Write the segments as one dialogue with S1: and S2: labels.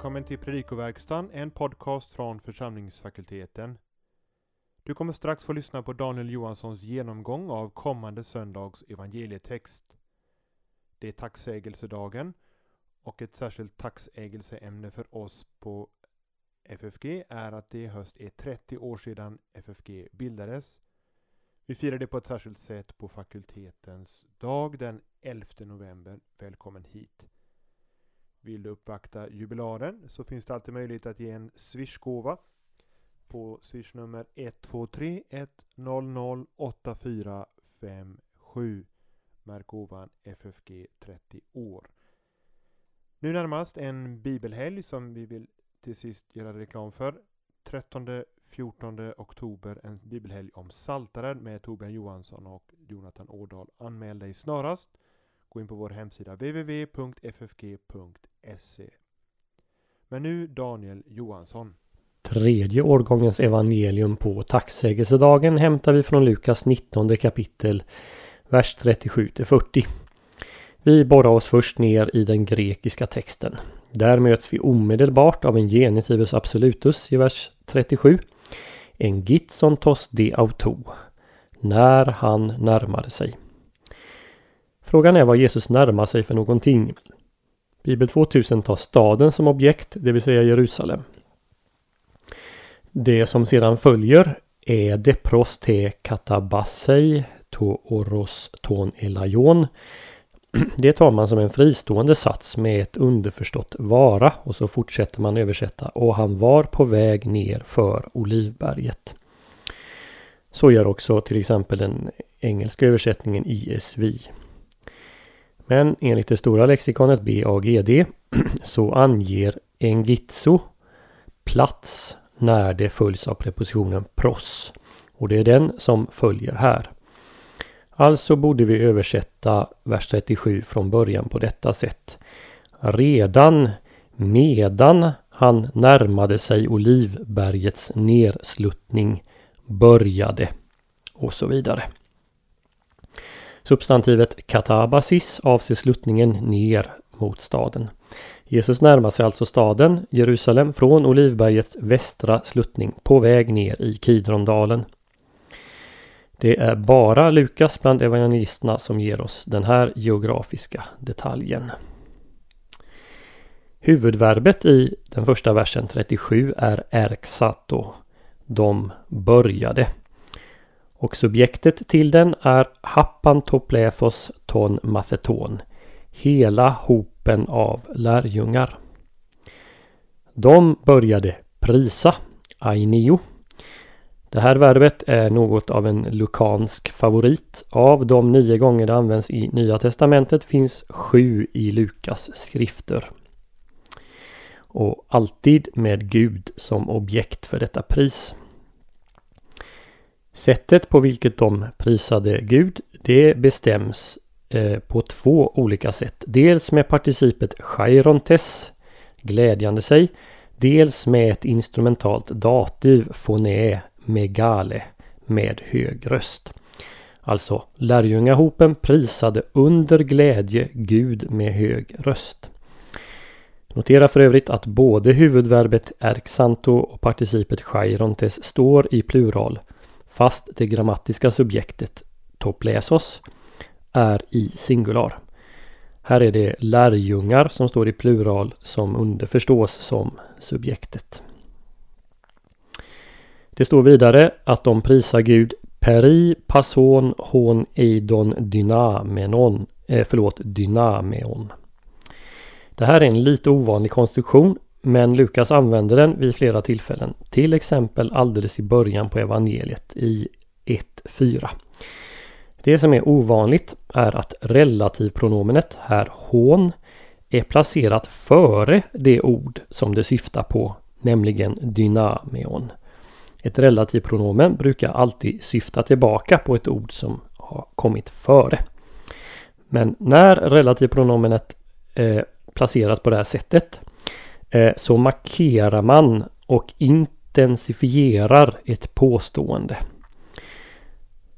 S1: Välkommen till Predikoverkstan, en podcast från församlingsfakulteten. Du kommer strax få lyssna på Daniel Johanssons genomgång av kommande söndags evangelietext. Det är tacksägelsedagen och ett särskilt tacksägelseämne för oss på FFG är att det i höst är 30 år sedan FFG bildades. Vi firar det på ett särskilt sätt på fakultetens dag den 11 november. Välkommen hit! Vill du uppvakta jubilaren så finns det alltid möjlighet att ge en swishgåva på swishnummer 123 100 8457. Märk gåvan FFG 30 år. Nu närmast en bibelhelg som vi vill till sist göra reklam för. 13 14 oktober en bibelhelg om Saltaren med Torbjörn Johansson och Jonathan Årdal. Anmäl dig snarast. Gå in på vår hemsida www.ffg.se. Men nu Daniel Johansson.
S2: Tredje årgångens evangelium på tacksägelsedagen hämtar vi från Lukas 19 kapitel, vers 37 40. Vi borrar oss först ner i den grekiska texten. Där möts vi omedelbart av en genitivus absolutus i vers 37. En gitson tos de auto. När han närmade sig. Frågan är vad Jesus närmar sig för någonting. Bibel 2000 tar staden som objekt, det vill säga Jerusalem. Det som sedan följer är depros te katabasei to oros ton elaion. Det tar man som en fristående sats med ett underförstått vara och så fortsätter man översätta och han var på väg ner för Olivberget. Så gör också till exempel den engelska översättningen ISV. Men enligt det stora lexikonet BAGD så anger engitso plats när det följs av prepositionen pros. Och det är den som följer här. Alltså borde vi översätta vers 37 från början på detta sätt. Redan medan han närmade sig Olivbergets nersluttning började och så vidare. Substantivet katabasis avser sluttningen ner mot staden. Jesus närmar sig alltså staden Jerusalem från Olivbergets västra sluttning på väg ner i Kidrondalen. Det är bara Lukas bland evangelisterna som ger oss den här geografiska detaljen. Huvudverbet i den första versen 37 är erksato. De började. Och subjektet till den är Happantoplephos ton matheton. Hela hopen av lärjungar. De började prisa, ainio. Det här verbet är något av en lukansk favorit. Av de nio gånger det används i Nya Testamentet finns sju i Lukas skrifter. Och alltid med Gud som objekt för detta pris. Sättet på vilket de prisade Gud det bestäms eh, på två olika sätt. Dels med participet chairontes, glädjande sig. Dels med ett instrumentalt dativ, foné, megale, med hög röst. Alltså lärjungahopen prisade under glädje Gud med hög röst. Notera för övrigt att både huvudverbet erxanto och participet chairontes står i plural fast det grammatiska subjektet toplesos är i singular. Här är det lärjungar som står i plural som underförstås som subjektet. Det står vidare att de prisar Gud peri passon hon eidon dynamenon, eh, förlåt dynameon. Det här är en lite ovanlig konstruktion men Lukas använder den vid flera tillfällen. Till exempel alldeles i början på evangeliet i 1.4. Det som är ovanligt är att relativpronomenet, här hon, är placerat före det ord som det syftar på, nämligen dynameon. Ett relativpronomen brukar alltid syfta tillbaka på ett ord som har kommit före. Men när relativpronomenet eh, placeras på det här sättet Eh, så markerar man och intensifierar ett påstående.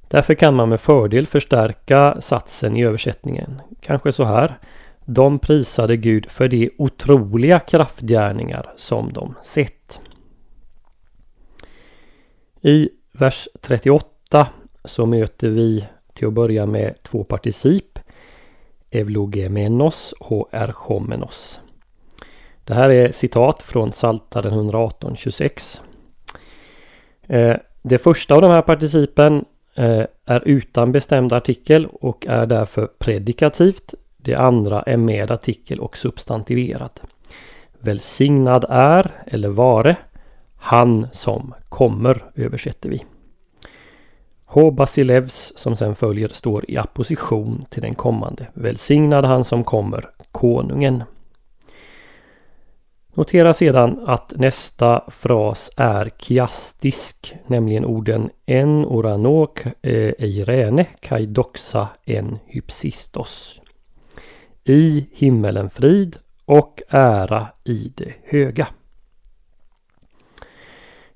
S2: Därför kan man med fördel förstärka satsen i översättningen. Kanske så här. De prisade Gud för de otroliga kraftgärningar som de sett. I vers 38 så möter vi till att börja med två particip. Evlogemenos och erchomenos. Det här är citat från Psaltaren 118.26. Eh, det första av de här participen eh, är utan bestämd artikel och är därför predikativt. Det andra är med artikel och substantiverad. Välsignad är, eller vare, han som kommer översätter vi. H. Basilevs som sen följer står i apposition till den kommande. Välsignad han som kommer, konungen. Notera sedan att nästa fras är kiastisk, nämligen orden en oranok eh, eirene kai doxa en hypsistos. I himmelen frid och ära i det höga.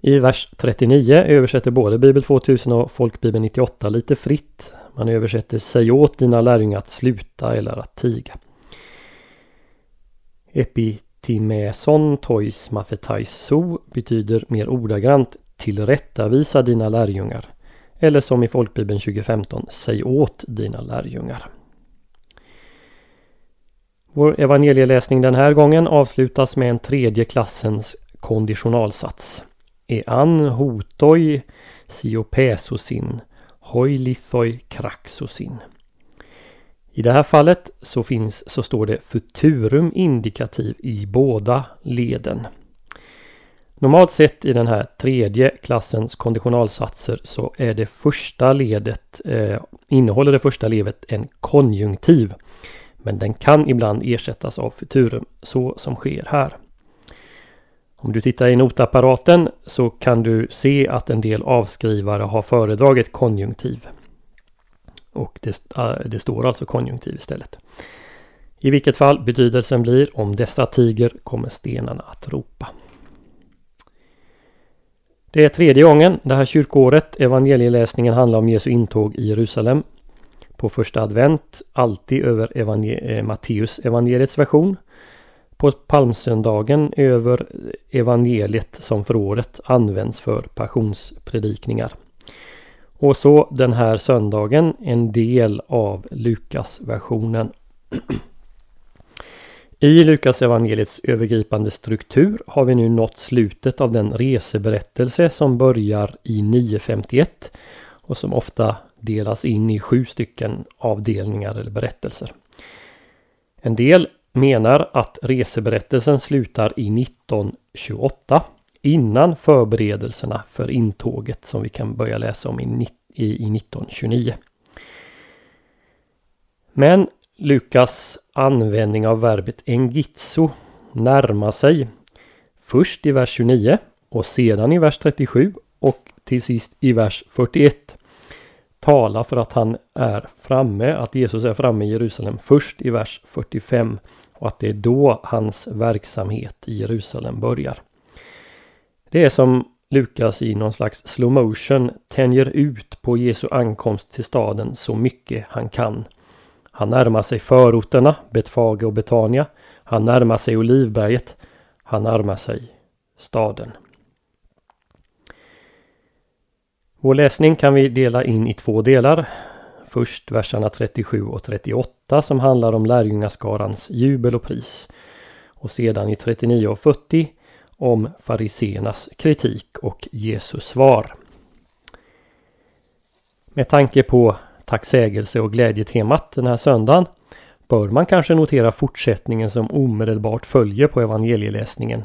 S2: I vers 39 översätter både Bibel 2000 och Folkbibeln 98 lite fritt. Man översätter Säg åt dina lärjungar att sluta eller att tiga. Timäson tois mathetais betyder mer ordagrant Tillrättavisa dina lärjungar. Eller som i Folkbibeln 2015 Säg åt dina lärjungar. Vår evangelieläsning den här gången avslutas med en tredje klassens konditionalsats. Ean hotoi siopesosin hoilithoi kraxosin. I det här fallet så finns så står det futurum indikativ i båda leden. Normalt sett i den här tredje klassens konditionalsatser så är det första ledet eh, innehåller det första ledet en konjunktiv. Men den kan ibland ersättas av futurum så som sker här. Om du tittar i notapparaten så kan du se att en del avskrivare har föredragit konjunktiv. Och det, äh, det, står alltså konjunktiv istället. I vilket fall betydelsen blir om dessa tiger kommer stenarna att ropa. Det är tredje gången det här kyrkåret evangelieläsningen handlar om Jesu intåg i Jerusalem. På första advent alltid över evangel eh, Matteus evangeliets version på palmsöndagen över evangeliet som för året används för passionspredikningar. Och så den här söndagen en del av Lukas versionen. I Lukas evangeliets övergripande struktur har vi nu nått slutet av den reseberättelse som börjar i 951 och som ofta delas in i sju stycken avdelningar eller berättelser. En del menar att reseberättelsen slutar i 1928 innan förberedelserna för intåget som vi kan börja läsa om i, i, i 1929. Men Lukas användning av verbet engitso närmar sig först i vers 29 och sedan i vers 37 och till sist i vers 41 tala för att han är framme, att Jesus är framme i Jerusalem först i vers 45 och att det är då hans verksamhet i Jerusalem börjar. Det är som Lukas i någon slags slow motion tänjer ut på Jesu ankomst till staden så mycket han kan. Han närmar sig förorterna, Betfage och Betania. Han närmar sig Olivberget. Han närmar sig staden. Vår läsning kan vi dela in i två delar. Först verserna 37 och 38 som handlar om lärjungaskarans jubel och pris. Och sedan i 39 och 40 om fariseernas kritik och Jesus svar. Med tanke på tacksägelse och glädjetemat den här söndagen bör man kanske notera fortsättningen som omedelbart följer på evangelieläsningen.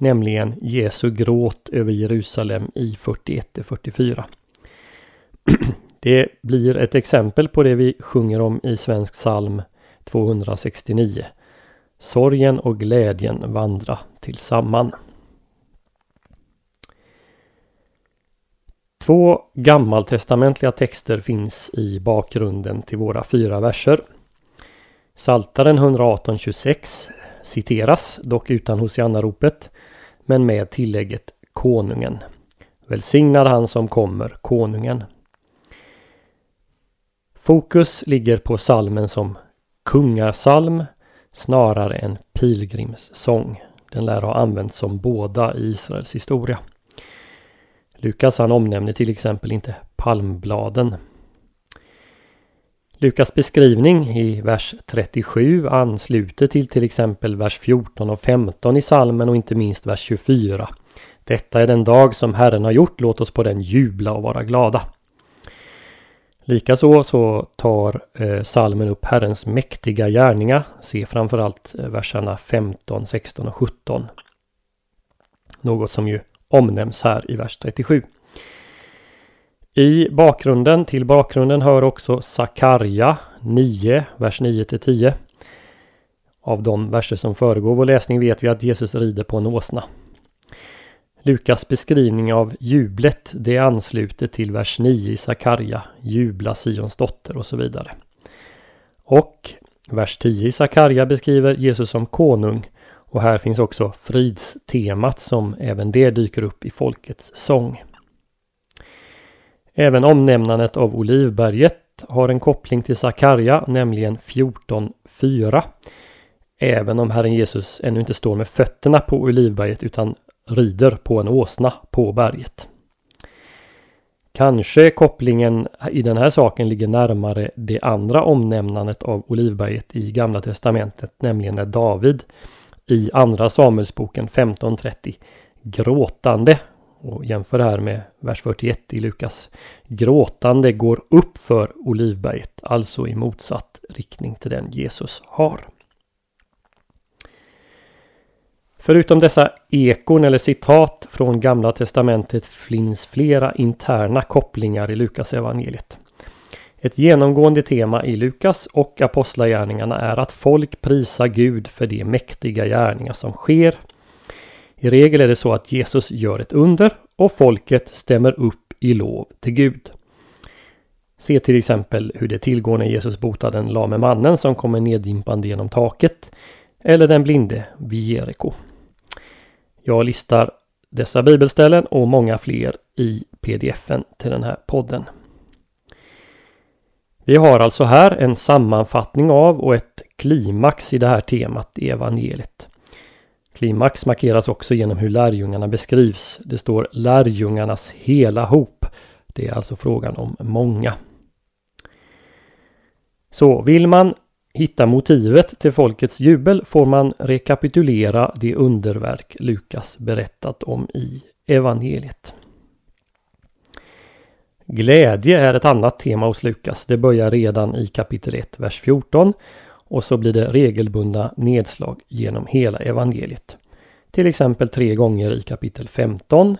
S2: Nämligen Jesu gråt över Jerusalem i 41-44. Det blir ett exempel på det vi sjunger om i Svensk psalm 269. Sorgen och glädjen vandra tillsamman. Två gammaltestamentliga texter finns i bakgrunden till våra fyra verser. Saltaren 118.26 citeras, dock utan Hosianna-ropet, men med tillägget Konungen. Välsignad han som kommer, Konungen. Fokus ligger på salmen som kungasalm snarare en pilgrimssång. Den lär ha använts som båda i Israels historia. Lukas han omnämner till exempel inte palmbladen. Lukas beskrivning i vers 37 ansluter till till exempel vers 14 och 15 i salmen och inte minst vers 24. Detta är den dag som Herren har gjort, låt oss på den jubla och vara glada. Likaså så tar eh, salmen upp Herrens mäktiga gärningar. Se framförallt eh, verserna 15, 16 och 17. Något som ju omnämns här i vers 37. I bakgrunden till bakgrunden hör också Sakarja 9, vers 9 till 10. Av de verser som föregår vår läsning vet vi att Jesus rider på en åsna. Lukas beskrivning av jublet det ansluter till vers 9 i Sakarja, jubla Sions dotter och så vidare. Och vers 10 i Sakarja beskriver Jesus som konung och här finns också fridstemat som även det dyker upp i folkets sång. Även omnämnandet av Olivberget har en koppling till Sakarja, nämligen 14.4. Även om Herren Jesus ännu inte står med fötterna på Olivberget utan rider på en åsna på berget. Kanske kopplingen i den här saken ligger närmare det andra omnämnandet av Olivberget i Gamla Testamentet, nämligen när David i Andra Samuelsboken 15.30 gråtande och jämför det här med vers 41 i Lukas. Gråtande går upp för Olivberget, alltså i motsatt riktning till den Jesus har. Förutom dessa ekon eller citat från Gamla Testamentet finns flera interna kopplingar i Lukas evangeliet. Ett genomgående tema i Lukas och Apostlagärningarna är att folk prisar Gud för de mäktiga gärningar som sker. I regel är det så att Jesus gör ett under och folket stämmer upp i lov till Gud. Se till exempel hur det tillgår när Jesus botar den lame mannen som kommer neddimpande genom taket eller den blinde vid Jeriko. Jag listar dessa bibelställen och många fler i pdfen till den här podden. Vi har alltså här en sammanfattning av och ett klimax i det här temat i evangeliet. Klimax markeras också genom hur lärjungarna beskrivs. Det står lärjungarnas hela hop. Det är alltså frågan om många. Så vill man hitta motivet till folkets jubel får man rekapitulera det underverk Lukas berättat om i evangeliet. Glädje är ett annat tema hos Lukas. Det börjar redan i kapitel 1, vers 14 och så blir det regelbundna nedslag genom hela evangeliet. Till exempel tre gånger i kapitel 15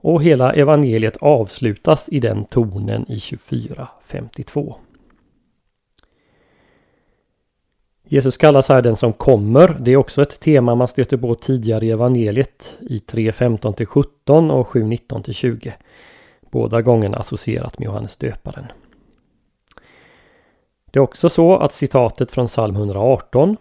S2: och hela evangeliet avslutas i den tonen i 24.52. Jesus kallas här den som kommer. Det är också ett tema man stöter på tidigare i evangeliet i 3.15 17 och 7.19 20. Båda gångerna associerat med Johannes döparen. Det är också så att citatet från psalm 118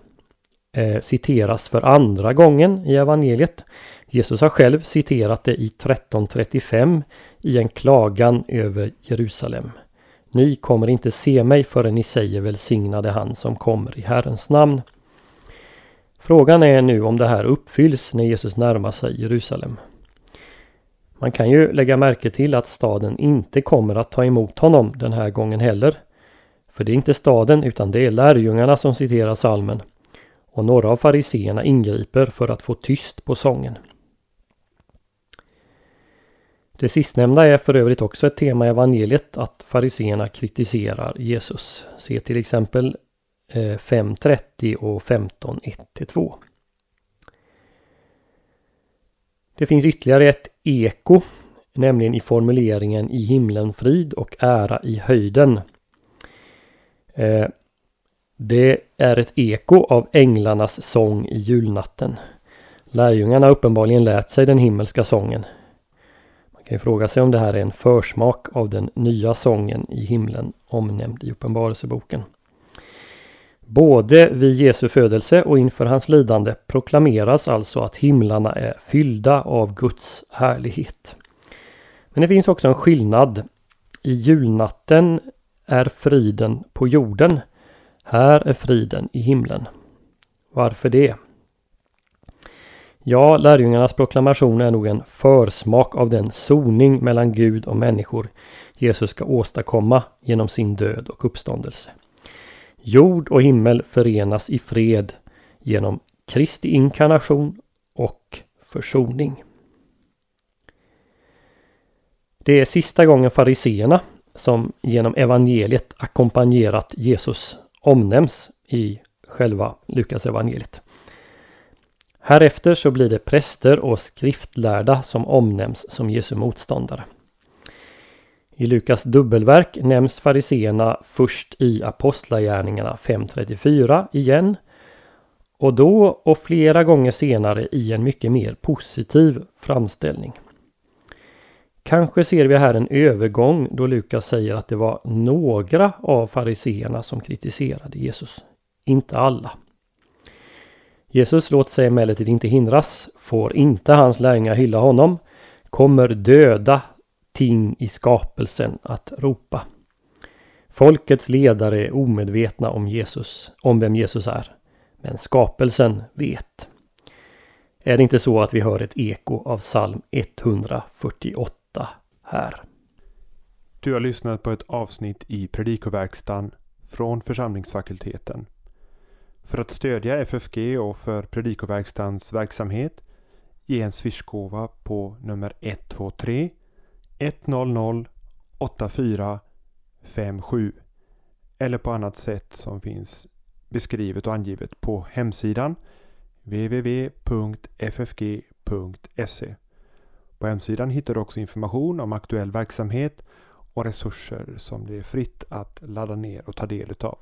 S2: eh, citeras för andra gången i evangeliet. Jesus har själv citerat det i 1335 i en klagan över Jerusalem. Ni kommer inte se mig förrän ni säger välsignade han som kommer i Herrens namn. Frågan är nu om det här uppfylls när Jesus närmar sig Jerusalem. Man kan ju lägga märke till att staden inte kommer att ta emot honom den här gången heller. För det är inte staden utan det är lärjungarna som citerar salmen. Och några av fariseerna ingriper för att få tyst på sången. Det sistnämnda är för övrigt också ett tema i evangeliet att fariseerna kritiserar Jesus. Se till exempel eh, 5.30 och 15.1-2. Det finns ytterligare ett eko, nämligen i formuleringen i himlen frid och ära i höjden. Eh, det är ett eko av änglarnas sång i julnatten. Lärjungarna har uppenbarligen lärt sig den himmelska sången. Man kan ju fråga sig om det här är en försmak av den nya sången i himlen omnämnd i Uppenbarelseboken. Både vid Jesu födelse och inför hans lidande proklameras alltså att himlarna är fyllda av Guds härlighet. Men det finns också en skillnad. I julnatten är friden på jorden. Här är friden i himlen. Varför det? Ja, lärjungarnas proklamation är nog en försmak av den soning mellan Gud och människor Jesus ska åstadkomma genom sin död och uppståndelse. Jord och himmel förenas i fred genom Kristi inkarnation och försoning. Det är sista gången fariseerna som genom evangeliet ackompanjerat Jesus omnämns i själva Lukas evangeliet. Härefter så blir det präster och skriftlärda som omnämns som Jesu motståndare. I Lukas dubbelverk nämns fariseerna först i Apostlagärningarna 5.34 igen och då och flera gånger senare i en mycket mer positiv framställning. Kanske ser vi här en övergång då Lukas säger att det var några av fariseerna som kritiserade Jesus, inte alla. Jesus låter sig emellertid inte hindras, får inte hans lärjungar hylla honom, kommer döda ting i skapelsen att ropa. Folkets ledare är omedvetna om Jesus, om vem Jesus är. Men skapelsen vet. Är det inte så att vi hör ett eko av psalm 148 här?
S1: Du har lyssnat på ett avsnitt i Predikoverkstan från församlingsfakulteten. För att stödja FFG och för Predikoverkstans verksamhet ge en swishgåva på nummer 123 100 8457 eller på annat sätt som finns beskrivet och angivet på hemsidan www.ffg.se. På hemsidan hittar du också information om aktuell verksamhet och resurser som det är fritt att ladda ner och ta del utav.